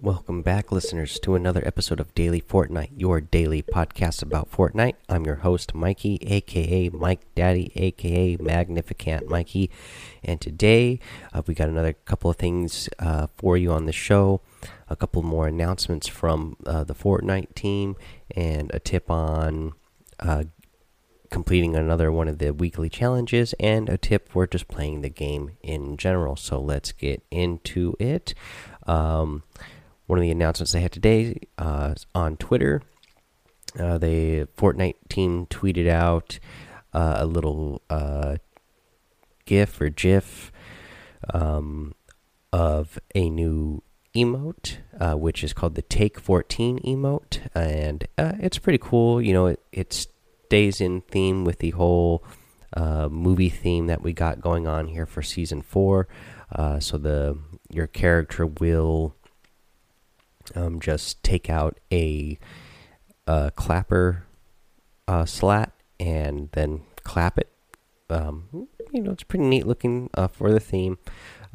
Welcome back, listeners, to another episode of Daily Fortnite, your daily podcast about Fortnite. I'm your host, Mikey, aka Mike Daddy, aka Magnificent Mikey, and today uh, we got another couple of things uh, for you on the show. A couple more announcements from uh, the Fortnite team, and a tip on uh, completing another one of the weekly challenges, and a tip for just playing the game in general. So let's get into it. Um, one of the announcements they had today uh, on Twitter. Uh, the Fortnite team tweeted out uh, a little uh, GIF or GIF um, of a new emote, uh, which is called the Take 14 emote, and uh, it's pretty cool. You know, it, it stays in theme with the whole movie theme that we got going on here for season four. so the your character will um, just take out a, a clapper uh, slat and then clap it. Um, you know, it's pretty neat looking uh, for the theme.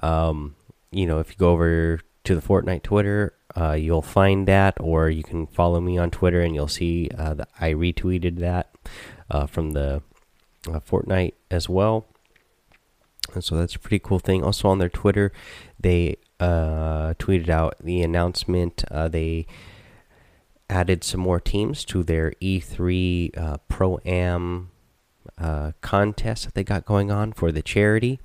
Um, you know, if you go over to the Fortnite Twitter, uh, you'll find that, or you can follow me on Twitter and you'll see uh, that I retweeted that uh, from the uh, Fortnite as well. And so that's a pretty cool thing. Also on their Twitter, they uh, tweeted out the announcement. Uh, they added some more teams to their E3 uh, Pro Am uh, contest that they got going on for the charity.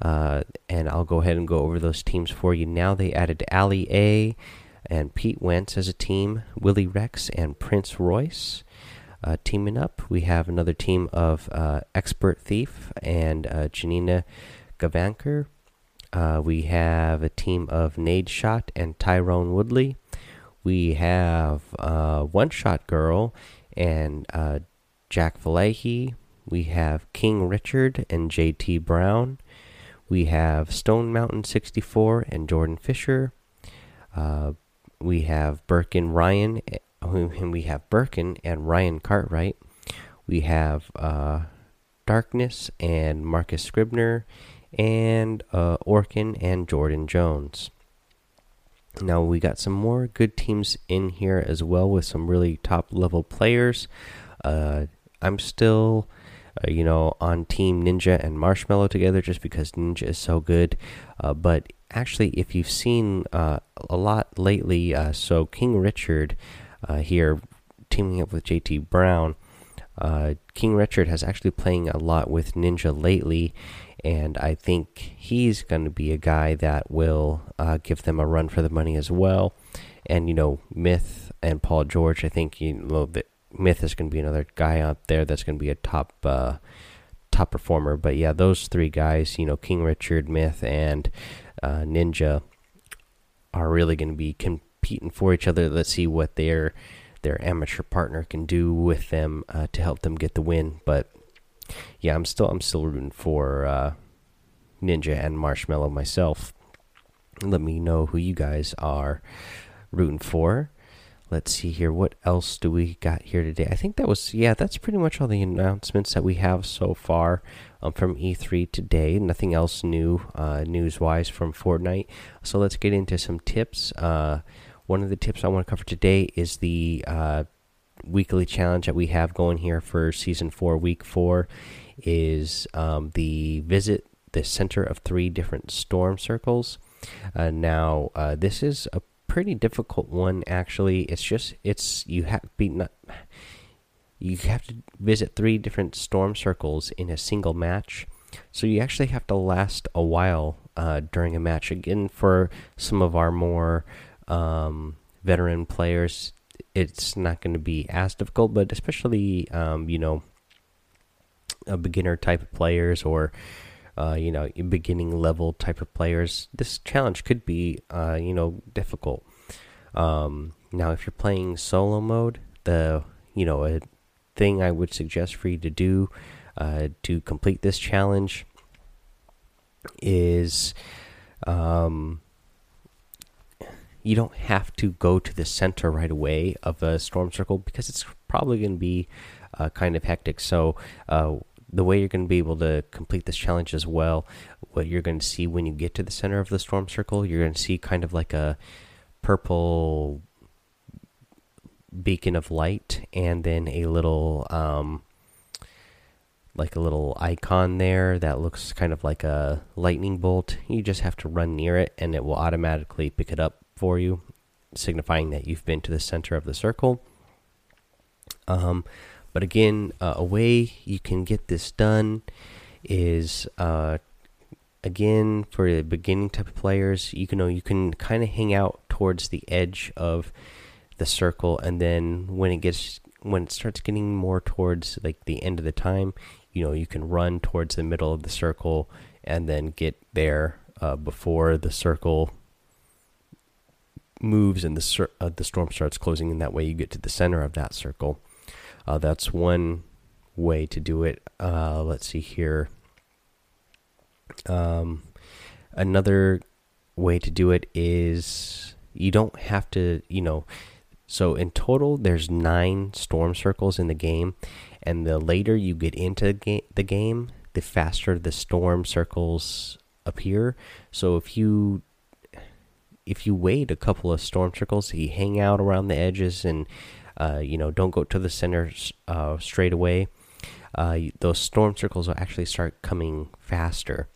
Uh, and I'll go ahead and go over those teams for you now. They added Ali A and Pete Wentz as a team, Willyrex and Prince Royce. Uh, teaming up, we have another team of Expert Thief and Janina Gavankar. Uh, we have a team of Nadeshot and Tyron Woodley. We have uh, One Shot Girl and uh, Jack Valahi. We have King Richard and JT Brown. We have Stone Mountain 64 and Jordan Fisher. Uh, we have Birkin Ryan, and we have Birkin and Ryan Cartwright. We have uh, Darkness and Marcus Scribner and uh, Orkin and Jordan Jones. Now we got some more good teams in here as well with some really top level players. Uh, I'm still, uh, you know, on Team Ninja and Marshmello together just because Ninja is so good. Uh, but actually, if you've seen uh, a lot lately, uh, so King Richard here teaming up with JT Brown. King Richard has actually playing a lot with Ninja lately, and I think he's going to be a guy that will uh, give them a run for the money as well. And you know, Myth and Paul George, I think you know that Myth is going to be another guy out there that's going to be a top uh, top performer. But yeah, those three guys, you know, King Richard, Myth, and uh, Ninja, are really going to be competing for each other. Let's see what their their amateur partner can do with them uh, to help them get the win. But yeah, I'm still I'm still rooting for uh, Ninja and Marshmello myself. Let me know who you guys are rooting for. Let's see here. What else do we got here today? I think that was yeah. That's pretty much all the announcements that we have so far um, from E3 today. Nothing else new uh, news wise from Fortnite. So let's get into some tips. Uh, one of the tips I want to cover today is the uh, weekly challenge that we have going here for season four, week four, is um, the visit the center of three different storm circles. Uh, now, uh, this is a pretty difficult one. Actually, it's just it's you have be not you have to visit three different storm circles in a single match. So you actually have to last a while uh, during a match. Again, for some of our more um, veteran players, it's not going to be as difficult, but especially um, you know a beginner type of players or uh, you know beginning level type of players, this challenge could be uh, you know difficult. Um, now, if you're playing solo mode, the you know a thing I would suggest for you to do uh, to complete this challenge is um, you don't have to go to the center right away of a storm circle because it's probably going to be uh, kind of hectic. So, uh, the way you're going to be able to complete this challenge as well, what you're going to see when you get to the center of the storm circle, you're going to see kind of like a purple beacon of light and then a little um, like a little icon there that looks kind of like a lightning bolt. You just have to run near it and it will automatically pick it up for you, signifying that you've been to the center of the circle. Um, but again, uh, a way you can get this done is uh, again for the beginning type of players. You can know you can kind of hang out towards the edge of the circle, and then when it gets when it starts getting more towards like the end of the time, you know you can run towards the middle of the circle and then get there uh, before the circle moves and the uh, the storm starts closing. And that way, you get to the center of that circle. Uh, that's one way to do it. Uh, let's see here. Um, another way to do it is you don't have to, you know. So in total, there's nine storm circles in the game, and the later you get into the game, the, game, the faster the storm circles appear. So if you if you wait a couple of storm circles, you hang out around the edges, and uh, you know don't go to the center uh, straight away. Uh, those storm circles will actually start coming faster.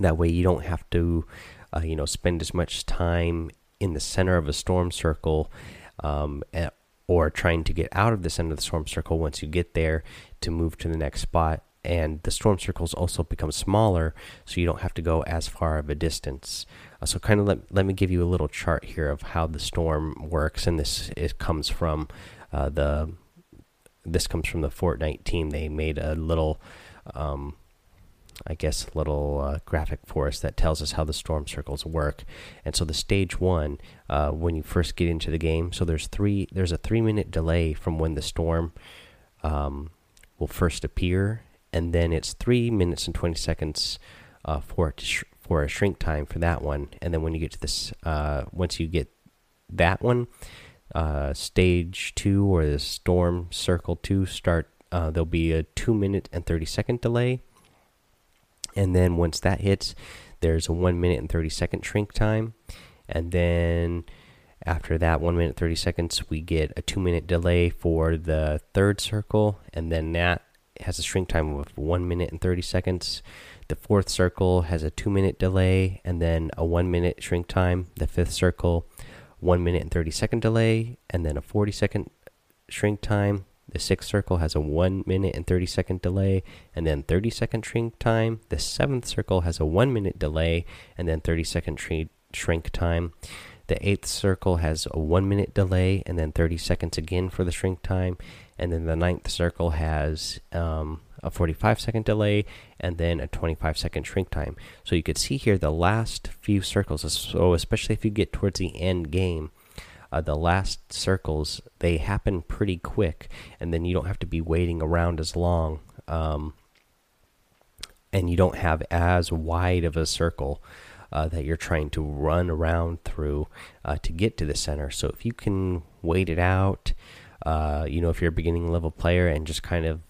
That way, you don't have to, uh, you know, spend as much time in the center of a storm circle um, or trying to get out of the center of the storm circle once you get there to move to the next spot. And the storm circles also become smaller, so you don't have to go as far of a distance. Uh, so, kind of let, let me give you a little chart here of how the storm works. And this it comes from uh, the this comes from the Fortnite team. They made a little um, I guess, little uh, graphic for us that tells us how the storm circles work. And so the stage one, uh, when you first get into the game, so there's three, there's a three minute delay from when the storm um, will first appear, and then it's three minutes and twenty seconds uh, for for a shrink time for that one. And then when you get to this, uh, once you get that one, uh, stage two or the storm circle two start. Uh, there'll be a two minute and 30 second delay and then once that hits there's a 1 minute and 30 second shrink time and then after that 1 minute 30 seconds we get a 2 minute delay for the third circle and then that has a shrink time of 1 minute and 30 seconds the fourth circle has a 2 minute delay and then a 1 minute shrink time the fifth circle 1 minute and 30 second delay and then a 40 second shrink time the sixth circle has a 1 minute and 30 second delay and then 30 second shrink time. The seventh circle has a 1 minute delay and then 30 second shrink time. The eighth circle has a 1 minute delay and then 30 seconds again for the shrink time. And then the ninth circle has um, a 45 second delay and then a 25 second shrink time. So you could see here the last few circles, so especially if you get towards the end game uh, the last circles they happen pretty quick, and then you don't have to be waiting around as long, um, and you don't have as wide of a circle. Uh, that you're trying to run around through uh, to get to the center. So if you can wait it out, uh, you know, if you're a beginning level player and just kind of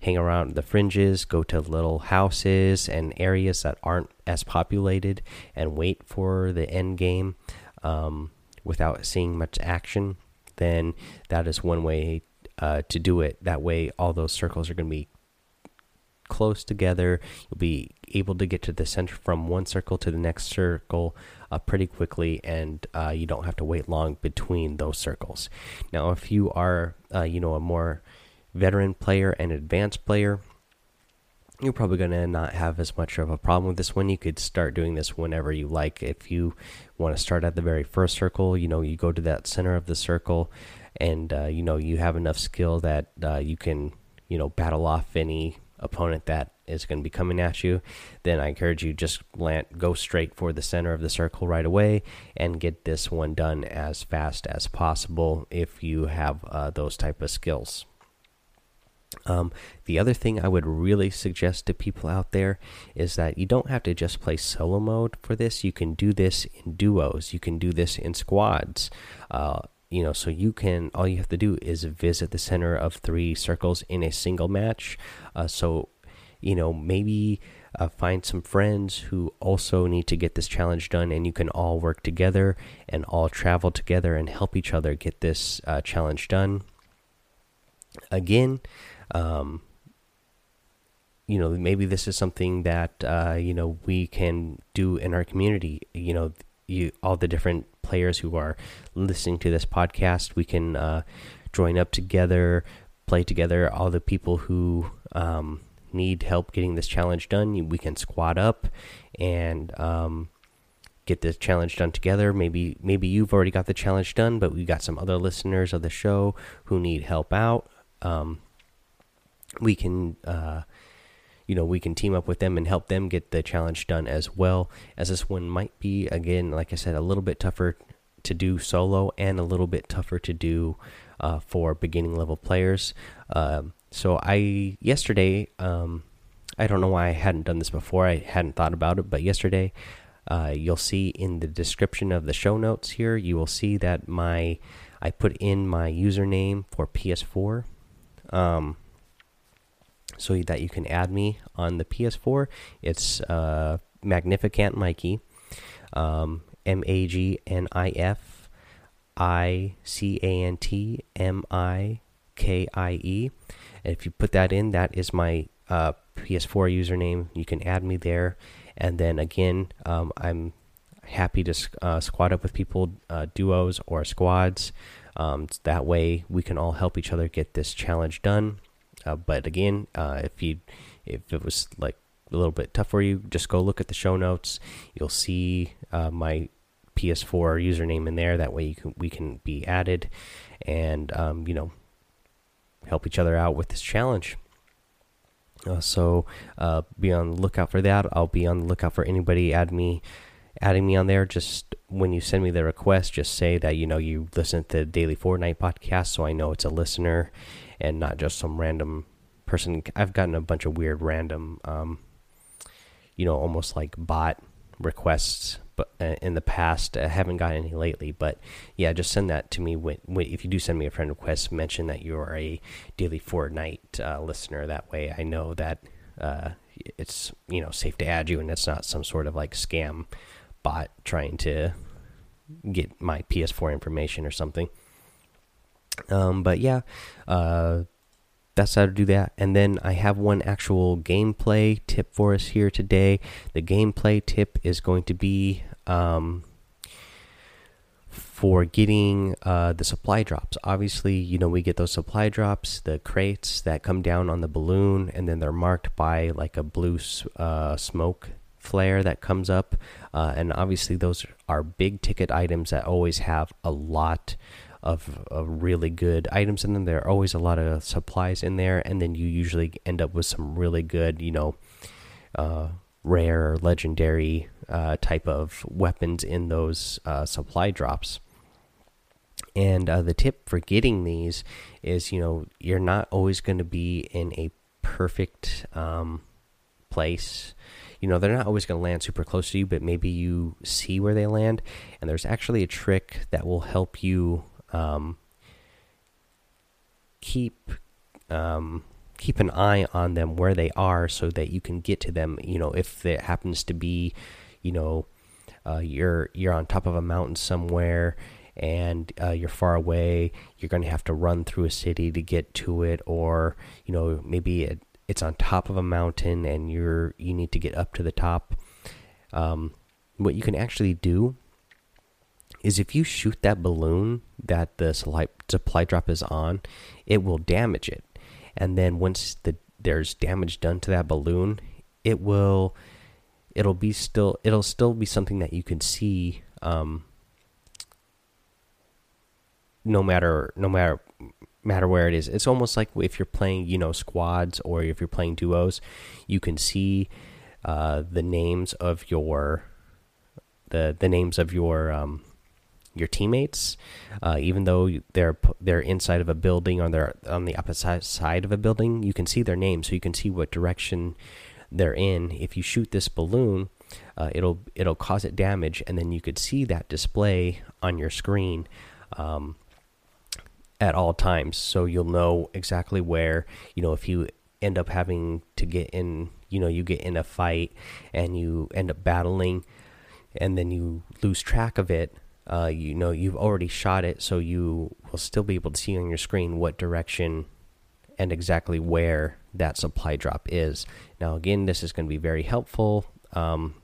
hang around the fringes, go to little houses and areas that aren't as populated, and wait for the end game. Um, without seeing much action, then that is one way uh, to do it. That way, all those circles are going to be close together. You'll be able to get to the center from one circle to the next circle uh, pretty quickly, and uh, you don't have to wait long between those circles. Now, if you are, uh, you know, a more veteran player and advanced player, you're probably going to not have as much of a problem with this one. You could start doing this whenever you like. If you want to start at the very first circle, you know, you go to that center of the circle and, uh, you know, you have enough skill that uh, you can, you know, battle off any opponent that is going to be coming at you, then I encourage you just land, go straight for the center of the circle right away and get this one done as fast as possible if you have uh, those type of skills. Um, the other thing I would really suggest to people out there is that you don't have to just play solo mode for this. You can do this in duos. You can do this in squads. Uh, you know, so you can all you have to do is visit the center of three circles in a single match. Uh, so, you know, maybe uh, find some friends who also need to get this challenge done, and you can all work together and all travel together and help each other get this uh, challenge done. Again, um, you know, maybe this is something that uh, you know we can do in our community. You know, you all the different players who are listening to this podcast, we can uh, join up together, play together. All the people who um, need help getting this challenge done, we can squad up and um, get this challenge done together. Maybe maybe you've already got the challenge done, but we got some other listeners of the show who need help out. Um, we can. Uh, you know we can team up with them and help them get the challenge done as well. As this one might be again like i said a little bit tougher to do solo and a little bit tougher to do uh, for beginning level players. Um, so i yesterday um, i don't know why i hadn't done this before. I hadn't thought about it but yesterday uh, you'll see in the description of the show notes here you will see that my i put in my username for ps4 um, so that you can add me on the PS4. It's uh, Magnificant Mikey, um, M A G N I F I C A N T M I K I E. And if you put that in, that is my uh, PS4 username. You can add me there. And then again, um, I'm happy to uh, squad up with people, uh, duos or squads. Um, that way, we can all help each other get this challenge done. Uh, but again, uh, if you if it was like a little bit tough for you, just go look at the show notes. You'll see uh, my PS4 username in there. That way, you can we can be added, and um, you know, help each other out with this challenge. Uh, so uh, be on the lookout for that. I'll be on the lookout for anybody add me, adding me on there. Just when you send me the request, just say that you know you listen to the Daily Fortnite podcast, so I know it's a listener and not just some random person. I've gotten a bunch of weird random, um, you know, almost like bot requests, but uh, in the past, I haven't gotten any lately. But yeah, just send that to me. When, when if you do send me a friend request, mention that you are a daily Fortnite uh, listener. That way, I know that uh, it's you know safe to add you, and it's not some sort of like scam bot trying to get my PS4 information or something. Um, but yeah, uh, that's how to do that. And then I have one actual gameplay tip for us here today. The gameplay tip is going to be um, for getting uh, the supply drops. Obviously, you know, we get those supply drops, the crates that come down on the balloon, and then they're marked by like a blue uh, smoke flare that comes up. Uh, and obviously, those are big ticket items that always have a lot of, of really good items in them. There are always a lot of supplies in there, and then you usually end up with some really good, you know, uh, rare, legendary uh, type of weapons in those uh, supply drops. And uh, the tip for getting these is, you know, you're not always going to be in a perfect um, place you know they're not always going to land super close to you but maybe you see where they land and there's actually a trick that will help you um, keep um, keep an eye on them where they are so that you can get to them. You know, if it happens to be, you know, uh, you're you're on top of a mountain somewhere and uh, you're far away, you're going to have to run through a city to get to it, or you know maybe it, it's on top of a mountain and you're you need to get up to the top. Um, what you can actually do is if you shoot that balloon that the supply drop is on, it will damage it. And then once the there's damage done to that balloon, it will it'll be still it'll still be something that you can see um, no matter no matter matter where it is. It's almost like if you're playing, you know, squads or if you're playing duos, you can see uh, the names of your the the names of your um, your teammates, uh, even though they're they're inside of a building or they're on the opposite side of a building. You can see their name, so you can see what direction they're in. If you shoot this balloon, uh, it'll it'll cause it damage, and then you could see that display on your screen. Um, at all times so you'll know exactly where you know if you end up having to get in you know you get in a fight and you end up battling and then you lose track of it uh, you know you've already shot it so you will still be able to see on your screen what direction and exactly where that supply drop is now again this is going to be very helpful um,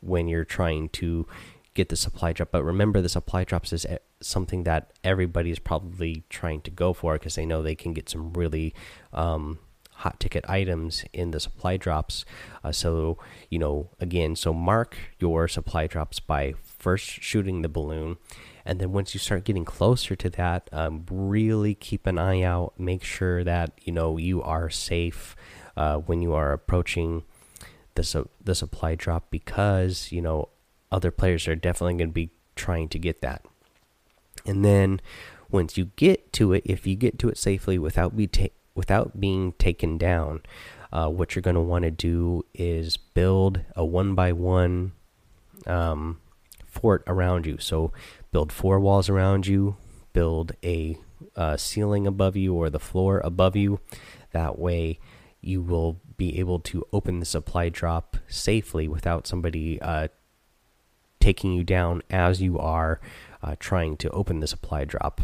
when you're trying to get the supply drop but remember the supply drops is something that everybody is probably trying to go for because they know they can get some really um, hot ticket items in the supply drops. Uh, so, you know, again, so mark your supply drops by first shooting the balloon. And then once you start getting closer to that, um, really keep an eye out. Make sure that, you know, you are safe uh, when you are approaching the, su the supply drop because, you know, other players are definitely going to be trying to get that. And then once you get to it, if you get to it safely without be without being taken down, uh, what you're going to want to do is build a one by one um, fort around you. So build four walls around you, build a uh, ceiling above you or the floor above you. That way, you will be able to open the supply drop safely without somebody uh, taking you down as you are uh, trying to open the supply drop.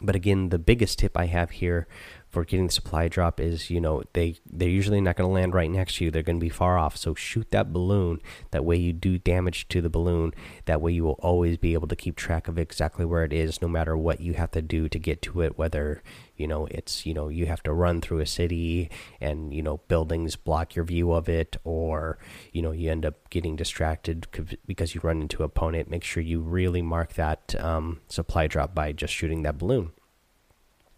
But again, the biggest tip I have here for getting the supply drop is you know they they're usually not going to land right next to you. They're going to be far off. So shoot that balloon. That way you do damage to the balloon. That way you will always be able to keep track of exactly where it is no matter what you have to do to get to it whether you know it's you know you have to run through a city and you know buildings block your view of it or you know you end up getting distracted because you run into opponent. Make sure you really mark that um, supply drop by just shooting that balloon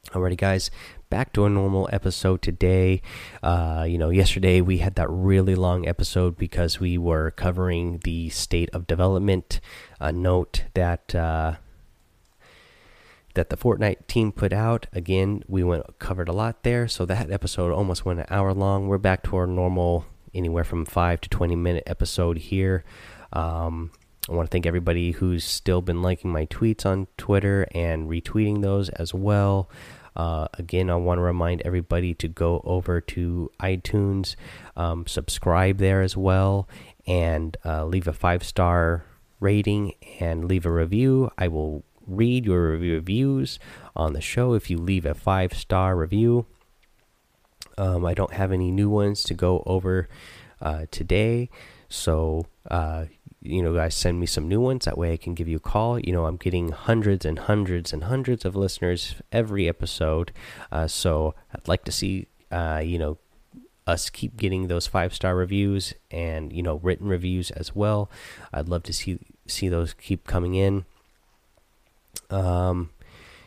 Alrighty, guys, back to a normal episode today. Uh, you know, yesterday we had that really long episode because we were covering the state of development. A note that uh, that the Fortnite team put out. Again, we went covered a lot there, so that episode almost went an hour long. We're back to our normal, anywhere from five to twenty minute episode here. Um, I want to thank everybody who's still been liking my tweets on Twitter and retweeting those as well. Uh, again, I want to remind everybody to go over to iTunes, um, subscribe there as well, and uh, leave a five star rating and leave a review. I will read your reviews on the show if you leave a five star review. Um, I don't have any new ones to go over uh, today, so uh, you know, guys, send me some new ones. That way I can give you a call. You know, I'm getting hundreds and hundreds and hundreds of listeners every episode. Uh, so I'd like to see, uh, you know, us keep getting those five star reviews and you know written reviews as well. I'd love to see see those keep coming in. Um,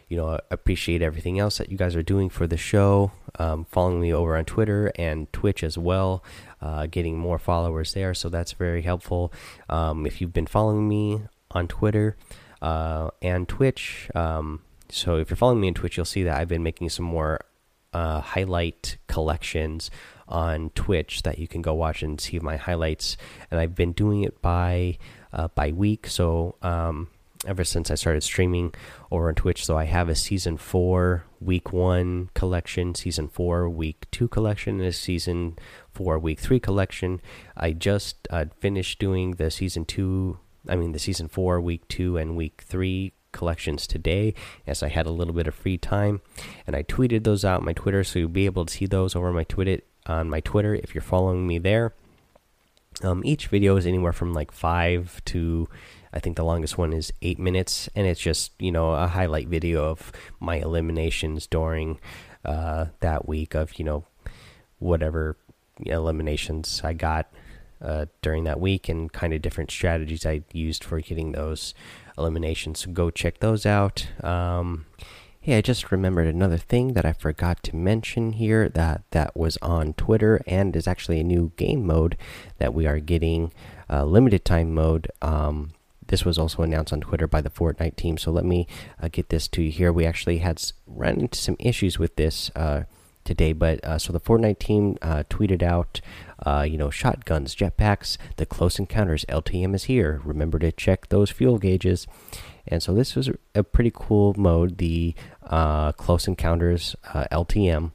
you know, appreciate everything else that you guys are doing for the show. Um, following me over on Twitter and Twitch as well, uh, getting more followers there. So that's very helpful. Um, if you've been following me on Twitter uh, and Twitch, um, so if you're following me on Twitch, you'll see that I've been making some more uh, highlight collections on Twitch that you can go watch and see my highlights. And I've been doing it by uh, by week. So um, ever since I started streaming over on Twitch. So I have a season four, week one collection, season four, week two collection, and a season four, week three collection. I just uh, finished doing the season two, I mean, the season four, week two, and week three collections today as I had a little bit of free time. And I tweeted those out on my Twitter, so you'll be able to see those over my Twitter on my Twitter if you're following me there. Um, each video is anywhere from like five to I think the longest one is eight minutes, and it's just you know a highlight video of my eliminations during uh, that week of you know whatever eliminations I got uh, during that week and kind of different strategies I used for getting those eliminations. So go check those out. Um, hey, I just remembered another thing that I forgot to mention here that that was on Twitter and is actually a new game mode that we are getting, uh, limited time mode. Um, this was also announced on Twitter by the Fortnite team. So let me uh, get this to you here. We actually had run into some issues with this uh, today, but uh, so the Fortnite team uh, tweeted out, uh, you know, shotguns, jetpacks, the close encounters LTM is here. Remember to check those fuel gauges. And so this was a pretty cool mode, the uh, close encounters LTM.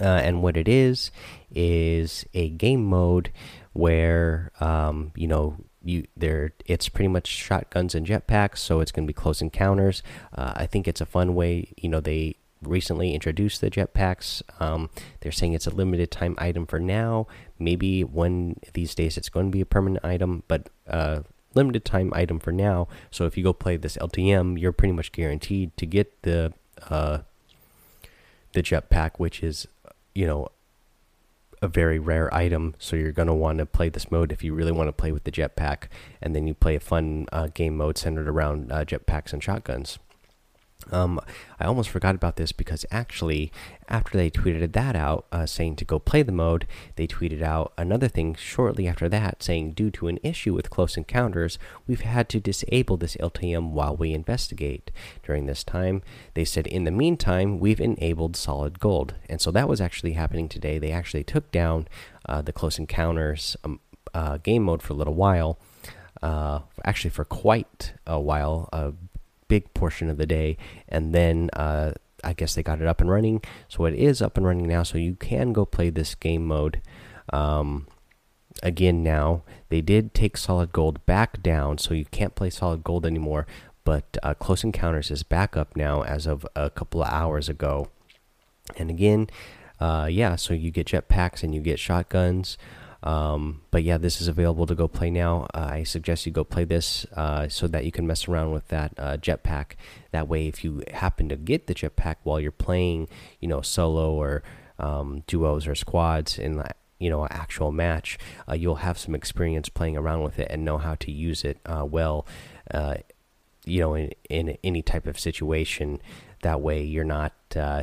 Uh, and what it is is a game mode where um, you know you there it's pretty much shotguns and jetpacks so it's going to be close encounters uh, i think it's a fun way you know they recently introduced the jetpacks. Um, they're saying it's a limited time item for now. Maybe one these days it's going to be a permanent item but uh, limited time item for now. So if you go play this ltm you're pretty much guaranteed to get the uh, the jetpack which is you know a very rare item, so you're going to want to play this mode if you really want to play with the jetpack, and then you play a fun uh, game mode centered around uh, jetpacks and shotguns. Um, I almost forgot about this because actually, after they tweeted that out, uh, saying to go play the mode, they tweeted out another thing shortly after that, saying due to an issue with close encounters, we've had to disable this LTM while we investigate. During this time, they said in the meantime, we've enabled solid gold, and so that was actually happening today. They actually took down uh, the close encounters um, uh, game mode for a little while. Uh, actually, for quite a while, uh, big portion of the day, and then uh, I guess they got it up and running. So it is up and running now, so you can go play this game mode. Um, again, now they did take Solid Gold back down, so you can't play Solid Gold anymore. But uh, Close Encounters is back up now as of a couple of hours ago. And again, uh, yeah, so you get jetpacks and you get shotguns. Um, but yeah, this is available to go play now. Uh, I suggest you go play this uh, so that you can mess around with that uh, jetpack. That way, if you happen to get the jetpack while you're playing, you know, solo or um, duos or squads in you know an actual match, uh, you'll have some experience playing around with it and know how to use it uh, well. Uh, you know, in, in any type of situation. That way, you're not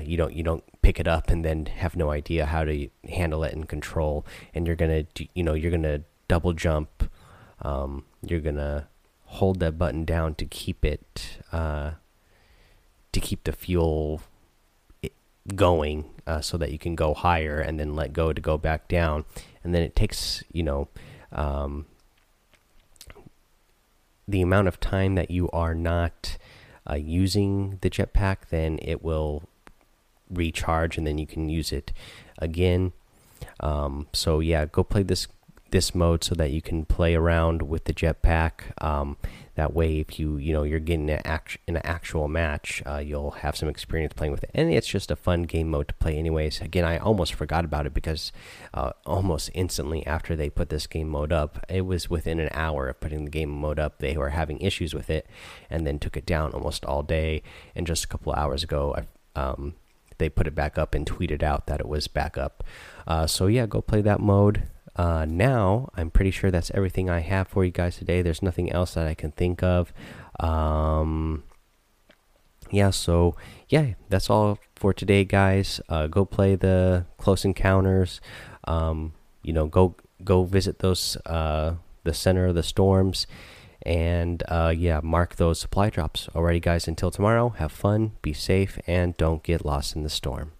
you don't you don't pick it up and then have no idea how to handle it and control. And you're gonna you know you're gonna double jump um, you're gonna hold that button down to keep it uh, to keep the fuel going uh, so that you can go higher and then let go to go back down. And then it takes you know um, the amount of time that you are not uh, using the jetpack then it will recharge and then you can use it again. Um, so yeah, go play this this mode so that you can play around with the jetpack. Um, that way, if you you know you're getting an act in an actual match, uh, you'll have some experience playing with it, and it's just a fun game mode to play. Anyways, again, I almost forgot about it because uh, almost instantly after they put this game mode up, it was within an hour of putting the game mode up. They were having issues with it, and then took it down almost all day. And just a couple hours ago, I um, they put it back up and tweeted out that it was back up. Uh, so yeah, go play that mode. Uh, now I'm pretty sure that's everything I have for you guys today. There's nothing else that I can think of. Um, yeah, so yeah, that's all for today, guys. Uh, go play the Close Encounters. Um, you know, go go visit those uh, the center of the storms and uh, yeah, mark those supply drops. Alrighty, guys, until tomorrow, have fun, be safe, and don't get lost in the storm.